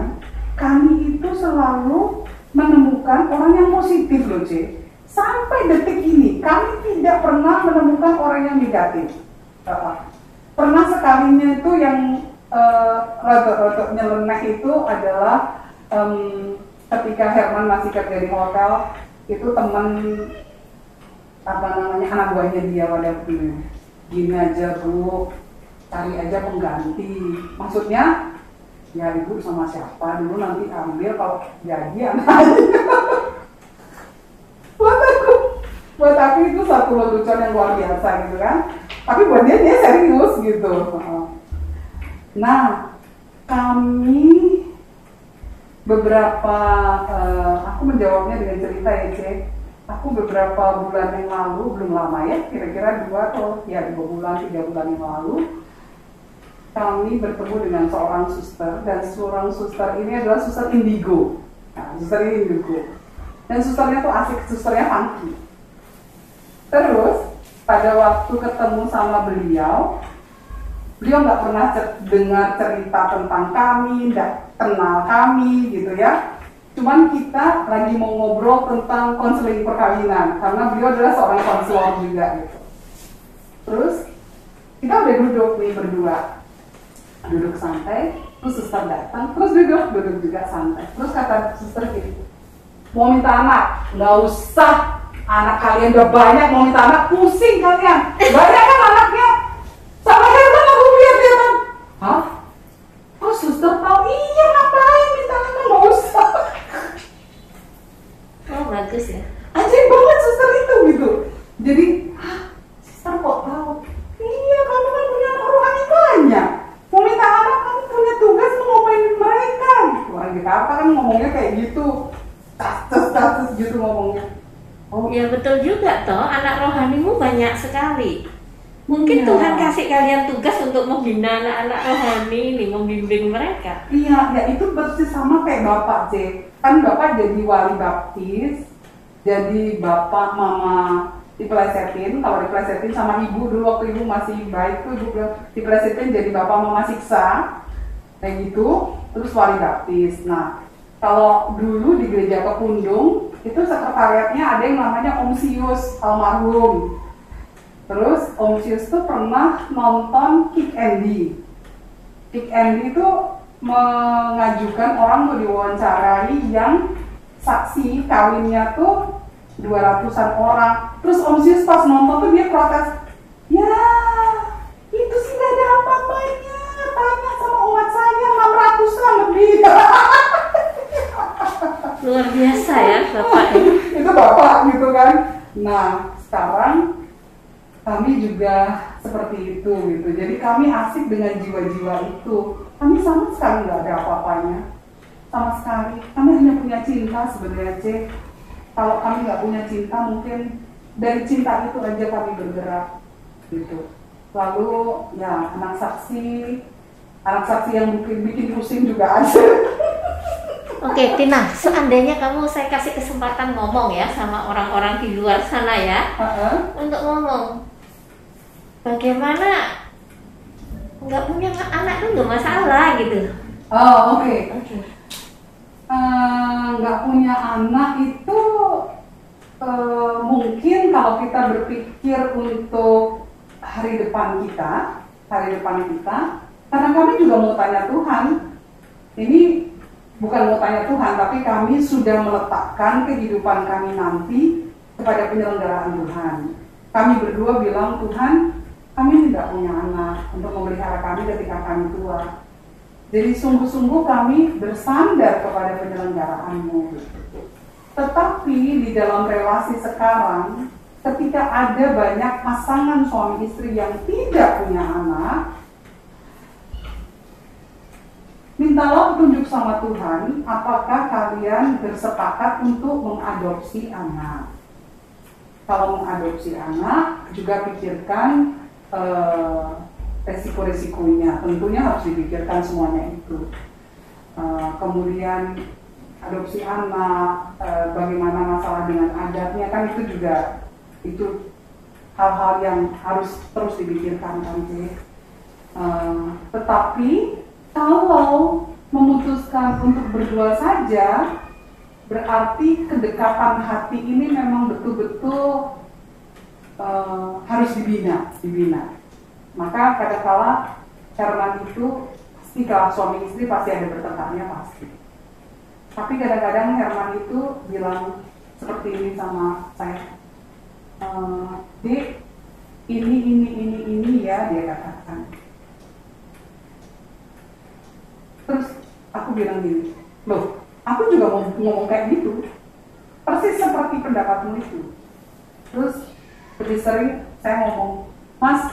Speaker 2: kami itu selalu menemukan orang yang positif loh C. Sampai detik ini kami tidak pernah menemukan orang yang negatif. Pernah sekalinya itu yang uh, rada-rada nyeleneh itu adalah em, ketika Herman masih kerja di hotel itu teman apa namanya anak buahnya dia pada waktu gini aja bu. Cari aja pengganti. Maksudnya ya ibu sama siapa? Dulu nanti ambil kalau jadi anaknya *laughs* buat aku. Buat aku itu satu lelucon yang luar biasa gitu kan. Tapi buat dia dia serius gitu. Nah kami beberapa eh, aku menjawabnya dengan cerita ya cek aku beberapa bulan yang lalu belum lama ya kira-kira dua atau ya dua bulan tiga bulan yang lalu kami bertemu dengan seorang suster dan seorang suster ini adalah suster indigo. Nah, suster ini indigo. Dan susternya tuh asik susternya funky. Terus pada waktu ketemu sama beliau beliau nggak pernah cer- dengar cerita tentang kami nggak kenal kami gitu ya. Cuman kita lagi mau ngobrol tentang konseling perkawinan karena beliau adalah seorang konselor juga gitu. Terus kita udah duduk nih berdua. Duduk santai terus suster datang terus duduk duduk juga santai. Terus kata suster gini mau minta anak? Nggak usah. Anak kalian udah banyak mau minta anak pusing kalian. Banyak kan anaknya sama Herman aku lihat dia kan hah oh suster tahu iya ngapain minta anak nggak usah
Speaker 1: Oh bagus ya.
Speaker 2: anjing banget suster itu gitu jadi hah suster kok tahu iya kamu kan punya anak rohani banyak mau minta anak kamu punya tugas mau ngomainin mereka gitu orang Jakarta kan ngomongnya kayak gitu kasus kasus gitu ngomongnya oh
Speaker 1: Ya betul juga toh, anak rohanimu banyak sekali. Mungkin
Speaker 2: Iya.
Speaker 1: Tuhan kasih kalian tugas untuk membina anak-anak rohani ini, membimbing mereka.
Speaker 2: Iya, ya itu persis sama kayak Bapak C. Kan Bapak jadi wali baptis, jadi Bapak Mama dipelesetin, kalau dipelesetin sama Ibu dulu waktu Ibu masih baik tuh Ibu dipelesetin jadi Bapak Mama siksa, kayak gitu, terus wali baptis. Nah, kalau dulu di gereja Kepundung, itu sekretariatnya ada yang namanya Om Sius almarhum. Terus Om Sius tuh pernah nonton Kick Andy. Kick Andy itu mengajukan orang untuk diwawancarai yang saksi kawinnya tuh 200-an orang. Terus Om Sius pas nonton tuh dia protes, ya itu sih gak ada apa-apanya, tanya sama umat saya 600-an lebih.
Speaker 1: Luar biasa ya Bapak ini. *laughs*
Speaker 2: itu bapak gitu kan. Nah sekarang kami juga seperti itu gitu. Jadi kami asik dengan jiwa-jiwa itu. Kami sama sekali nggak ada apa-apanya. Sama sekali. Kami hanya punya cinta sebenarnya C. Kalau kami nggak punya cinta mungkin dari cinta itu aja kami bergerak gitu. Lalu ya anak saksi, anak saksi yang bikin bikin pusing juga ada.
Speaker 1: Oke, Tina, seandainya kamu saya kasih kesempatan ngomong ya sama orang-orang di luar sana ya,
Speaker 2: Heeh.
Speaker 1: untuk ngomong bagaimana nggak punya anak itu nggak masalah gitu.
Speaker 2: Oh, oke.
Speaker 1: Oke.
Speaker 2: Eh, nggak punya anak itu eh, mungkin kalau kita berpikir untuk hari depan kita, hari depan kita, karena kami juga mau tanya Tuhan, ini bukan mau tanya Tuhan, tapi kami sudah meletakkan kehidupan kami nanti kepada penyelenggaraan Tuhan. Kami berdua bilang Tuhan, kami tidak punya anak untuk memelihara kami ketika kami tua. Jadi sungguh-sungguh kami bersandar kepada penyelenggaraanmu. Tetapi di dalam relasi sekarang, ketika ada banyak pasangan suami istri yang tidak punya anak, mintalah petunjuk sama Tuhan, apakah kalian bersepakat untuk mengadopsi anak. Kalau mengadopsi anak, juga pikirkan eh, resiko-resikonya. Tentunya harus dipikirkan semuanya itu. Eh, kemudian adopsi anak, eh, bagaimana masalah dengan adatnya kan itu juga itu hal-hal yang harus terus dipikirkan kan. Eh, tetapi kalau memutuskan untuk berdua saja, berarti kedekatan hati ini memang betul-betul eh, harus dibina, dibina. Maka kadangkala Herman itu pasti kalau suami istri pasti ada bertengkarnya pasti. Tapi kadang-kadang Herman itu bilang seperti ini sama saya, "Eh, Dek, ini ini ini ini ya dia katakan. Terus aku bilang gini, loh, aku juga mau ngomong kayak gitu, persis seperti pendapatmu itu. Terus lebih sering saya ngomong, Mas,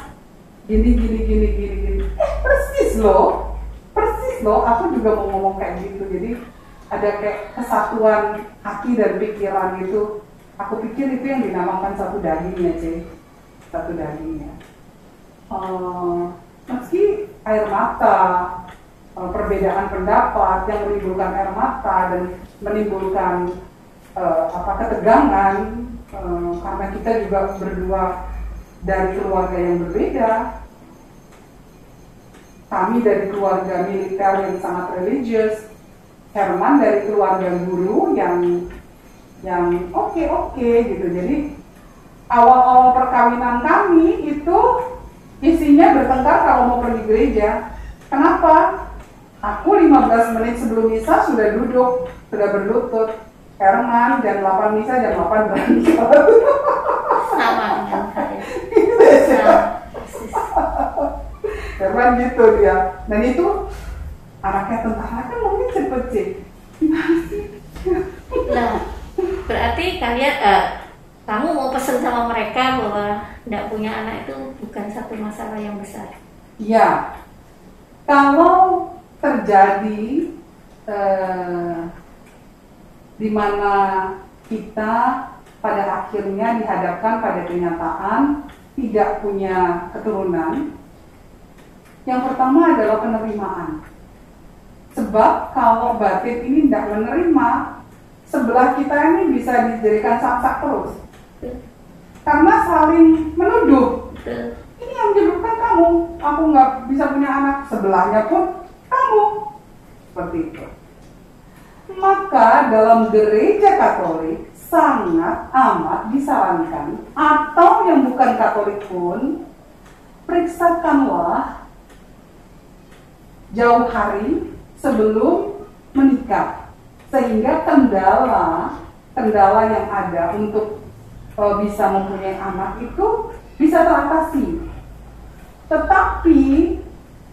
Speaker 2: gini gini gini gini gini, eh persis loh, persis loh, aku juga mau ngomong kayak gitu. Jadi ada kayak kesatuan hati dan pikiran itu. Aku pikir itu yang dinamakan satu dagingnya, C. Satu dagingnya. Eh, meski air mata, eh, perbedaan pendapat yang menimbulkan air mata dan menimbulkan eh, apa ketegangan eh, karena kita juga berdua dari keluarga yang berbeda. Kami dari keluarga militer yang sangat religius, Herman dari keluarga guru yang yang oke oke gitu. Jadi awal-awal perkawinan kami itu isinya bertengkar kalau mau pergi gereja. Kenapa? Aku 15 menit sebelum misa sudah duduk, sudah berlutut. Herman jam 8 misa, jam 8 berangkat.
Speaker 1: Sama dengan saya.
Speaker 2: Ya. Herman gitu dia. Dan itu anaknya tentara kan mungkin cepet sih.
Speaker 1: Nah, berarti kalian eh, kamu mau pesen sama mereka bahwa tidak punya anak itu bukan satu masalah yang besar.
Speaker 2: Ya, kalau terjadi eh, di mana kita pada akhirnya dihadapkan pada kenyataan tidak punya keturunan, yang pertama adalah penerimaan. Sebab kalau batin ini tidak menerima, sebelah kita ini bisa dijadikan samsak terus. Karena saling menuduh, ini yang menyebabkan kamu aku nggak bisa punya anak sebelahnya pun kamu. Seperti itu maka dalam gereja Katolik sangat amat disarankan atau yang bukan Katolik pun periksakanlah jauh hari sebelum menikah sehingga kendala kendala yang ada untuk eh, bisa mempunyai anak itu bisa teratasi. Tetapi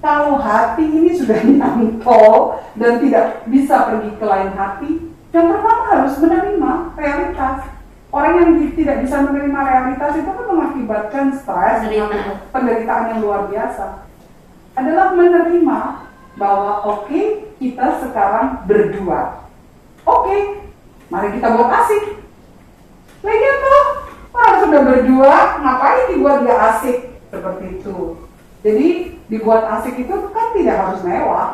Speaker 2: kalau hati ini sudah *laughs* nyantol dan tidak bisa pergi ke lain hati, yang pertama harus menerima realitas. Orang yang tidak bisa menerima realitas itu kan mengakibatkan stres,
Speaker 1: Penderitaan.
Speaker 2: penderitaan yang luar biasa. Adalah menerima bahwa oke kita sekarang berdua. Oke, mari kita buat asik. Lagian tuh orang sudah berdua, ngapain dibuat dia asik seperti itu. Jadi dibuat asik itu kan tidak harus mewah.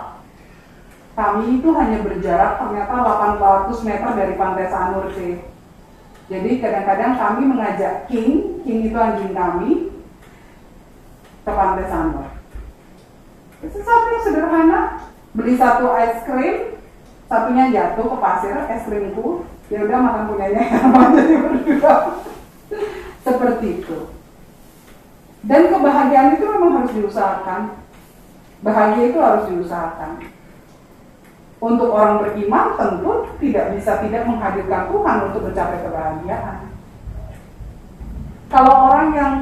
Speaker 2: kami itu hanya berjarak ternyata 800 meter dari pantai Sanur sih. Jadi kadang-kadang kami mengajak King, King itu anjing kami, ke pantai Sanur. Sesuatu yang sederhana, beli satu es krim, satunya jatuh ke pasir, es krimku, ya udah makan punyanya *laughs* jadi berdua. Seperti itu. Dan kebahagiaan itu memang harus diusahakan. Bahagia itu harus diusahakan untuk orang beriman tentu tidak bisa tidak menghadirkan Tuhan untuk mencapai kebahagiaan. Kalau orang yang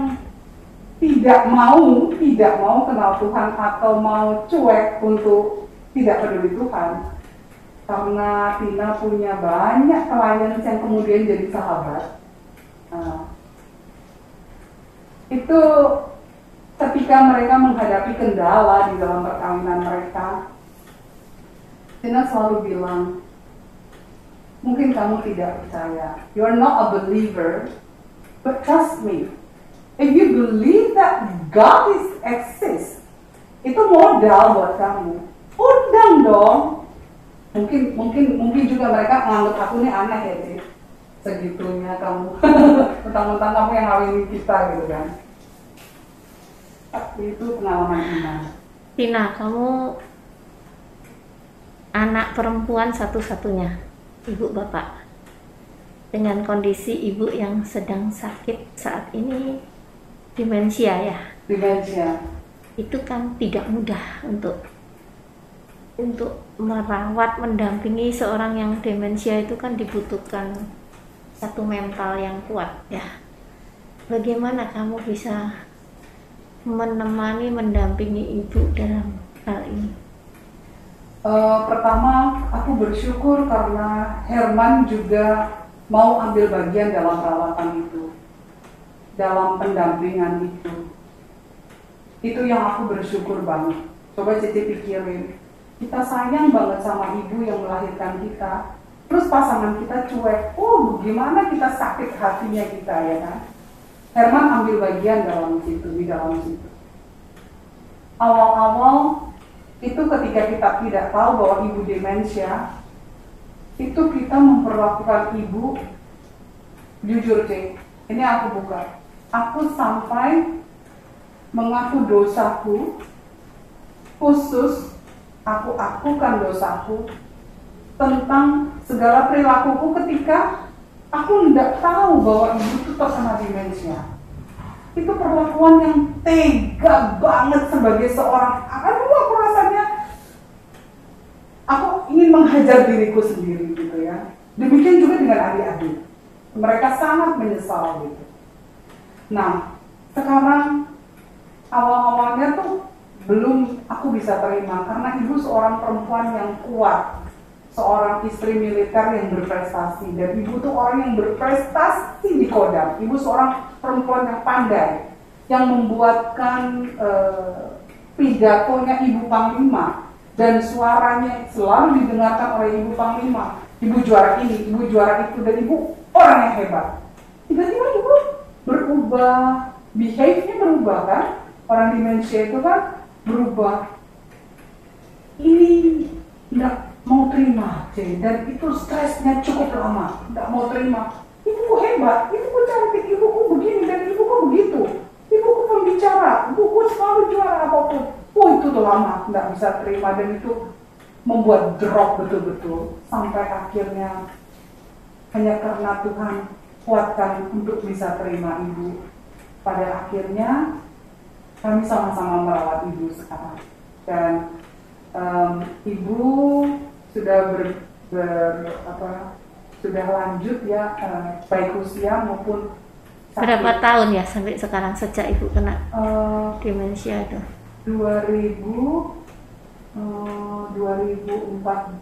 Speaker 2: tidak mau, tidak mau kenal Tuhan atau mau cuek untuk tidak peduli Tuhan, karena Tina punya banyak klien yang kemudian jadi sahabat. Nah, itu ketika mereka menghadapi kendala di dalam perkawinan mereka, Tina selalu bilang, mungkin kamu tidak percaya. You are not a believer, but trust me. If you believe that God is exists, itu modal buat kamu. Undang dong. Mungkin mungkin mungkin juga mereka menganggap aku ini aneh ya. Segitunya kamu. *laughs* Tentang-tentang kamu yang ngawin kita gitu kan. Tapi itu pengalaman iman.
Speaker 1: Tina, kamu anak perempuan satu-satunya, ibu bapak. Dengan kondisi ibu yang sedang sakit saat ini, demensia ya.
Speaker 2: Demensia.
Speaker 1: Itu kan tidak mudah untuk untuk merawat, mendampingi seorang yang demensia itu kan dibutuhkan satu mental yang kuat ya. Bagaimana kamu bisa menemani, mendampingi ibu dalam hal ini?
Speaker 2: Uh, pertama, aku bersyukur karena Herman juga mau ambil bagian dalam perawatan itu, dalam pendampingan itu. Itu yang aku bersyukur banget. Coba Cici pikirin, kita sayang banget sama ibu yang melahirkan kita, terus pasangan kita cuek. Oh, gimana kita sakit hatinya kita ya kan? Herman ambil bagian dalam situ, di dalam situ. Awal-awal itu ketika kita tidak tahu bahwa ibu demensia, itu kita memperlakukan ibu jujur cek ini aku buka aku sampai mengaku dosaku khusus aku akukan dosaku tentang segala perilakuku ketika aku tidak tahu bahwa ibu itu terkena demensia itu perlakuan yang tega banget sebagai seorang aduh aku rasanya aku ingin menghajar diriku sendiri gitu ya. Demikian juga dengan adik-adik. Mereka sangat menyesal gitu. Nah sekarang awal-awalnya tuh belum aku bisa terima karena ibu seorang perempuan yang kuat seorang istri militer yang berprestasi. Dan ibu tuh orang yang berprestasi di Kodam. Ibu seorang perempuan yang pandai yang membuatkan uh, pidatonya ibu panglima. Dan suaranya selalu didengarkan oleh ibu panglima. Ibu juara ini ibu juara itu dan ibu orang yang hebat. Tiba-tiba ibu berubah behave-nya berubah kan? Orang demensia itu kan berubah. Ini tidak mau terima C dan itu stresnya cukup lama. Nggak mau terima. Ibuku hebat. Ibuku cantik. Ibuku begini dan ibuku begitu. Ibuku pembicara ibuku selalu juara apa pun. Oh itu tuh lama. Nggak bisa terima. Dan itu membuat drop betul-betul. Sampai akhirnya hanya karena Tuhan kuatkan untuk bisa terima ibu. Pada akhirnya kami sama-sama merawat ibu sekarang. Dan um, ibu sudah ber, ber apa sudah lanjut ya uh, baik usia maupun
Speaker 1: sakit. berapa tahun ya sampai sekarang sejak ibu kena uh, demensia itu?
Speaker 2: 2000 uh, 2014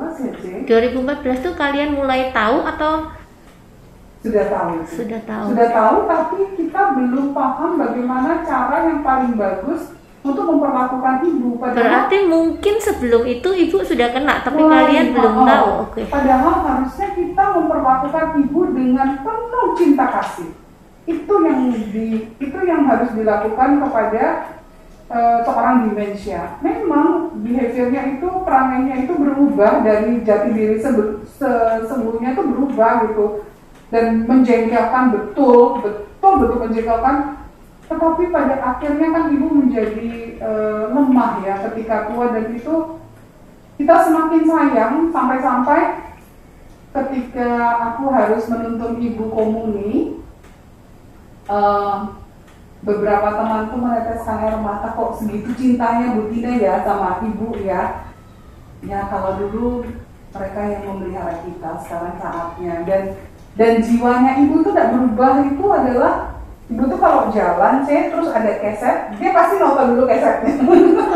Speaker 2: ya sih
Speaker 1: 2014 tuh kalian mulai tahu atau
Speaker 2: sudah tahu.
Speaker 1: Sudah tahu?
Speaker 2: Sudah tahu tapi kita belum paham bagaimana cara yang paling bagus untuk memperlakukan ibu.
Speaker 1: Padahal, Berarti mungkin sebelum itu ibu sudah kena, tapi kalian belum oh, tahu.
Speaker 2: Oke. Okay. Padahal harusnya kita memperlakukan ibu dengan penuh cinta kasih. Itu yang di, itu yang harus dilakukan kepada eh, seorang demensia, memang behaviornya itu perangainya itu berubah dari jati diri sesungguhnya itu berubah gitu dan menjengkelkan betul betul betul menjengkelkan tetapi pada akhirnya kan ibu menjadi eh, lemah ya ketika tua dan itu kita semakin sayang sampai-sampai ketika aku harus menuntun ibu komuni eh, beberapa temanku meneteskan air mata kok segitu cintanya Bu Tina ya sama ibu ya? Ya kalau dulu mereka yang memelihara kita sekarang saatnya. Dan dan jiwanya ibu tuh tidak berubah itu adalah ibu tuh kalau jalan sih terus ada keset dia pasti nonton dulu kesetnya *laughs*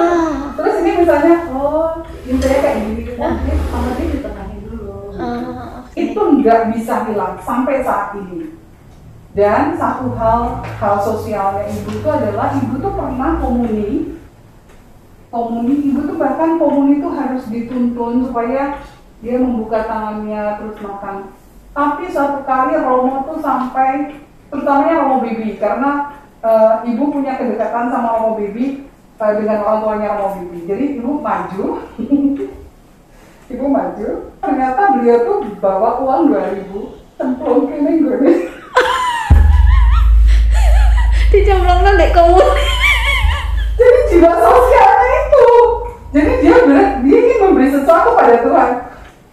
Speaker 1: Ah,
Speaker 2: terus ini misalnya oh intinya kayak gini oh dia sama dia ditenangin dulu.
Speaker 1: Ah, oke.
Speaker 2: itu nggak bisa hilang sampai saat ini. Dan satu hal hal sosialnya ibu itu adalah ibu tuh pernah komuni. Komuni ibu tuh bahkan komuni itu harus dituntun supaya dia membuka tangannya terus makan. Tapi suatu kali Romo tuh sampai terutamanya Romo Bibi karena eh, ibu punya kedekatan sama Romo Bibi eh, dengan orang tuanya Romo Bibi. Jadi ibu maju. *laughs* Ibu maju. Ternyata beliau tuh bawa uang 2000 cemplung kene gue
Speaker 1: Dicemplung dek kamu.
Speaker 2: jadi jiwa sosialnya itu. Jadi dia benar dia ingin memberi sesuatu pada Tuhan.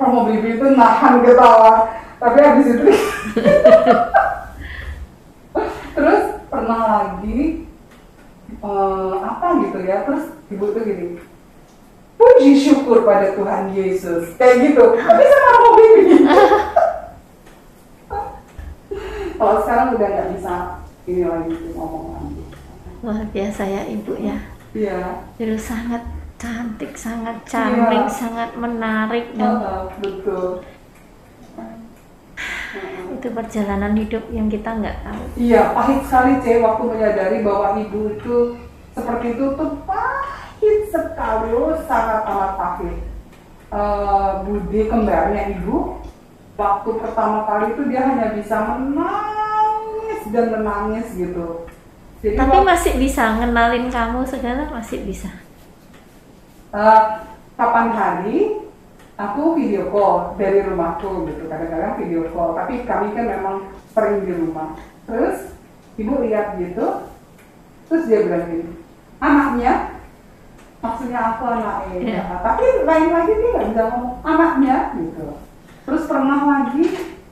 Speaker 2: Romo Bibi itu nahan ketawa. Tapi habis itu *laughs* terus pernah lagi eh, apa gitu ya terus ibu tuh gini puji syukur pada Tuhan Yesus. Kayak gitu. Tapi sama Romo Bibi kalau sekarang udah nggak bisa ini lagi tuh ngomong lagi
Speaker 1: Luar biasa ya ibu ya.
Speaker 2: iya.
Speaker 1: Jadi sangat cantik, sangat charming,
Speaker 2: Iya.
Speaker 1: sangat menarik dan
Speaker 2: Heeh, betul
Speaker 1: itu perjalanan hidup yang kita nggak tahu.
Speaker 2: Iya, pahit sekali C waktu menyadari bahwa ibu itu seperti itu tuh pahit sekali, oh, sangat amat pahit. Eh, Budi kembarnya ibu, waktu pertama kali itu dia hanya bisa menangis dan menangis gitu. Jadi
Speaker 1: Tapi
Speaker 2: waktu-
Speaker 1: masih bisa ngenalin kamu segala masih bisa.
Speaker 2: Eh, kapan hari aku video call dari rumahku gitu kadang-kadang video call. Tapi kami kan memang sering di rumah. Terus ibu lihat gitu terus dia bilang gini anaknya? Maksudnya aku anaknya?
Speaker 1: Iya.
Speaker 2: ya. tapi lain lagi dia nggak bisa ngomong anaknya? gitu. Terus pernah lagi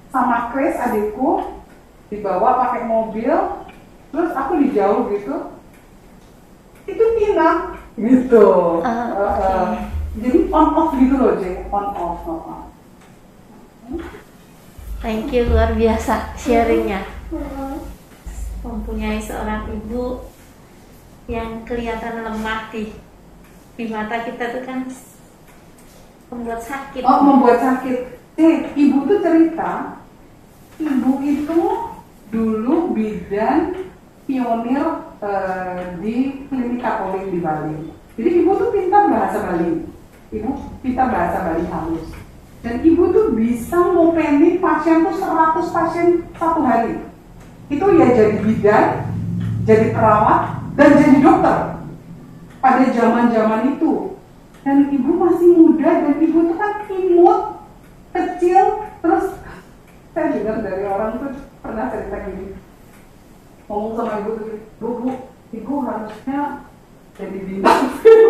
Speaker 2: sama Chris adikku dibawa pakai mobil terus aku dijauh gitu. Itu Tina gitu.
Speaker 1: Ah,
Speaker 2: Uh,
Speaker 1: oke.
Speaker 2: uh, jadi on off gitu loh Jay on off on off.
Speaker 1: Thank you luar biasa sharingnya. Mempunyai seorang ibu yang kelihatan lemah di di mata kita tuh kan membuat sakit.
Speaker 2: oh membuat sakit eh ibu tuh cerita ibu itu dulu bidan pionir eh, di klinik Katolik di Bali jadi ibu tuh pintar bahasa Bali ibu pintar bahasa Bali halus. Dan ibu tuh bisa ngopeni pasien tuh 100 pasien satu hari. Itu ya jadi bidan jadi perawat dan jadi dokter. Pada zaman-zaman itu. Dan ibu masih muda dan ibu tuh kan imut kecil terus saya dengar dari orang tuh pernah cerita gini. Ngomong sama ibu tuh bu bu ibu harusnya jadi bintang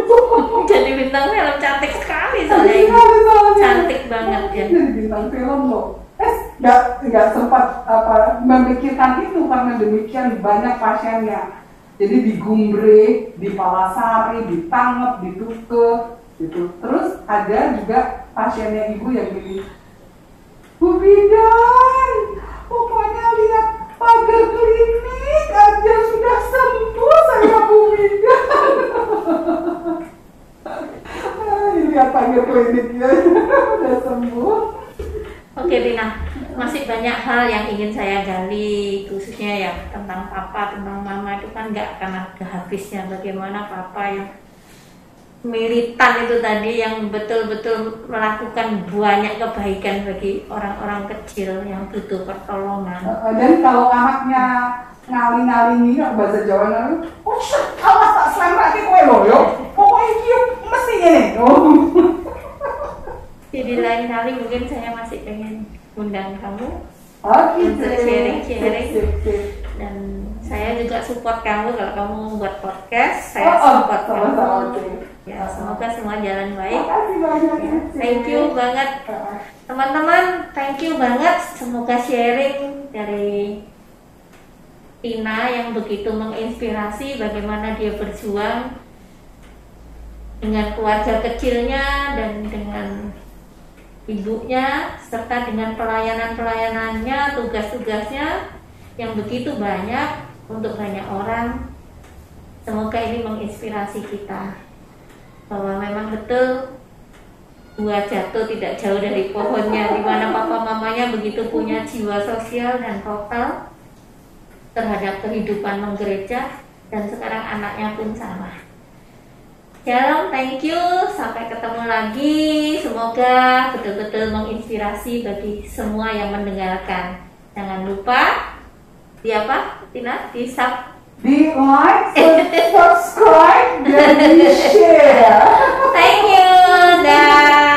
Speaker 2: *laughs*
Speaker 1: Jadi bintang film cantik sekali soalnya
Speaker 2: soalnya.
Speaker 1: Cantik banget ya.
Speaker 2: jadi bintang film loh eh nggak nggak sempat apa memikirkan itu karena demikian banyak pasiennya jadi di Gumbre, di Palasari, di Tangep, di Tuke, gitu. Terus ada juga pasiennya ibu yang gini, Bu Bidan, pokoknya lihat pagar klinik aja sudah sembuh saya Bu Bidan. Lihat pagar kliniknya. *laughs* Sudah sembuh.
Speaker 1: Oke Tina, masih banyak hal yang ingin saya gali khususnya ya tentang papa, tentang mama. Itu kan nggak akan ada habisnya. Bagaimana papa yang militan itu tadi yang betul-betul melakukan banyak kebaikan bagi orang-orang kecil yang butuh pertolongan.
Speaker 2: Eh, eh, dan kalau anaknya ngali-ngali ini bahasa Jawa ngali, oh awas tak selamatin kue lho yo. Pokoknya kyu mesti ngene. Oh. *laughs*
Speaker 1: Jadi lain kali mungkin saya masih pengen undang kamu.
Speaker 2: Oke.
Speaker 1: Untuk sharing-sharing dan saya juga support kamu kalau kamu buat podcast. Saya
Speaker 2: Oh, oh,
Speaker 1: support kamu.
Speaker 2: oke.
Speaker 1: ya semoga semua jalan baik.
Speaker 2: Makasih banyak.
Speaker 1: Ya, thank you banget. Teman-teman thank you banget. Semoga sharing dari Tina yang begitu menginspirasi bagaimana dia berjuang dengan keluarga kecilnya dan dengan ibunya serta dengan pelayanan-pelayanannya tugas-tugasnya yang begitu banyak untuk banyak orang semoga ini menginspirasi kita bahwa memang betul buah jatuh tidak jauh dari pohonnya di mana papa mamanya begitu punya jiwa sosial dan total terhadap kehidupan menggereja dan sekarang anaknya pun sama. Shalom, thank you. Sampai ketemu lagi. Semoga betul-betul menginspirasi bagi semua yang mendengarkan. Jangan lupa di apa Tina? Di sub
Speaker 2: di like subscribe dan di share. *laughs* Thank you dan.